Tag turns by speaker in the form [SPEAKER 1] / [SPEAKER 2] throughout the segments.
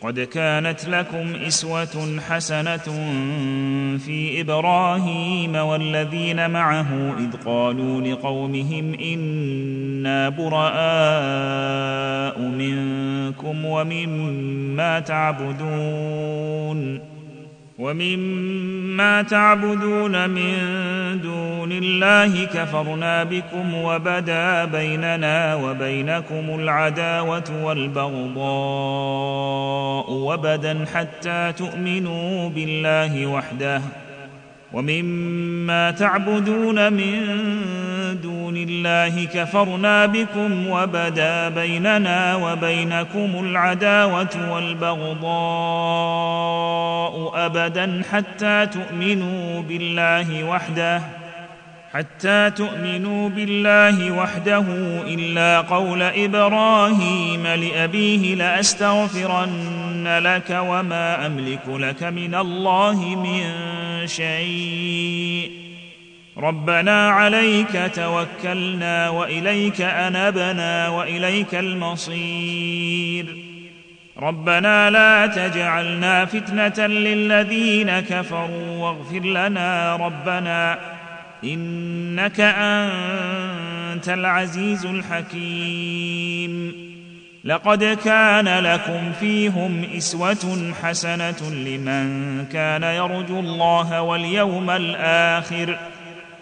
[SPEAKER 1] قد كانت لكم اسوه حسنه في ابراهيم والذين معه اذ قالوا لقومهم انا براء منكم ومما تعبدون ومما تعبدون من دون الله كفرنا بكم وبدا بيننا وبينكم العداوه والبغضاء وبدا حتى تؤمنوا بالله وحده ومما تعبدون من دون الله كفرنا بكم وبدا بيننا وبينكم العداوه والبغضاء ابدا حتى تؤمنوا بالله وحده حتى تؤمنوا بالله وحده الا قول ابراهيم لابيه لاستغفرن لك وما املك لك من الله من شيء ربنا عليك توكلنا واليك انبنا واليك المصير ربنا لا تجعلنا فتنه للذين كفروا واغفر لنا ربنا انك انت العزيز الحكيم لقد كان لكم فيهم اسوه حسنه لمن كان يرجو الله واليوم الاخر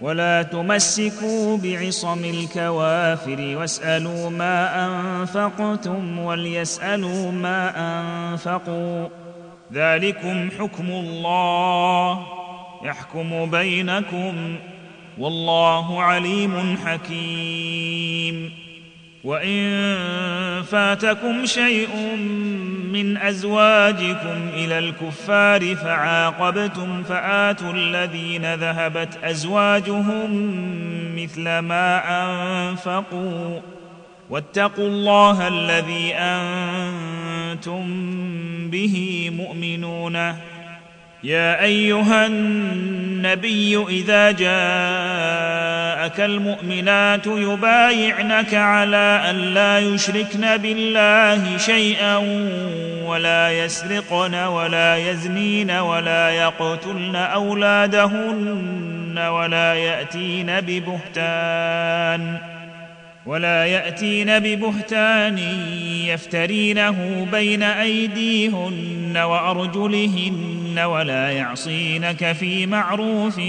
[SPEAKER 1] ولا تمسكوا بعصم الكوافر واسالوا ما انفقتم وليسالوا ما انفقوا ذلكم حكم الله يحكم بينكم والله عليم حكيم وان فاتكم شيء من ازواجكم الى الكفار فعاقبتم فاتوا الذين ذهبت ازواجهم مثل ما انفقوا واتقوا الله الذي انتم به مؤمنون يا ايها النبي اذا جاء معك المؤمنات يبايعنك على أن لا يشركن بالله شيئا ولا يسرقن ولا يزنين ولا يقتلن أولادهن ولا يأتين ببهتان ۖ ولا ياتين ببهتان يفترينه بين ايديهن وارجلهن ولا يعصينك في معروف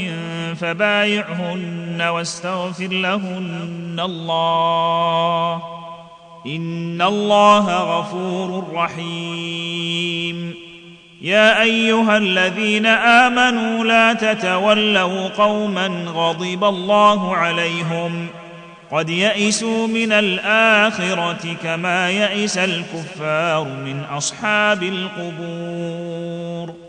[SPEAKER 1] فبايعهن واستغفر لهن الله ان الله غفور رحيم يا ايها الذين امنوا لا تتولوا قوما غضب الله عليهم قد يئسوا من الاخره كما يئس الكفار من اصحاب القبور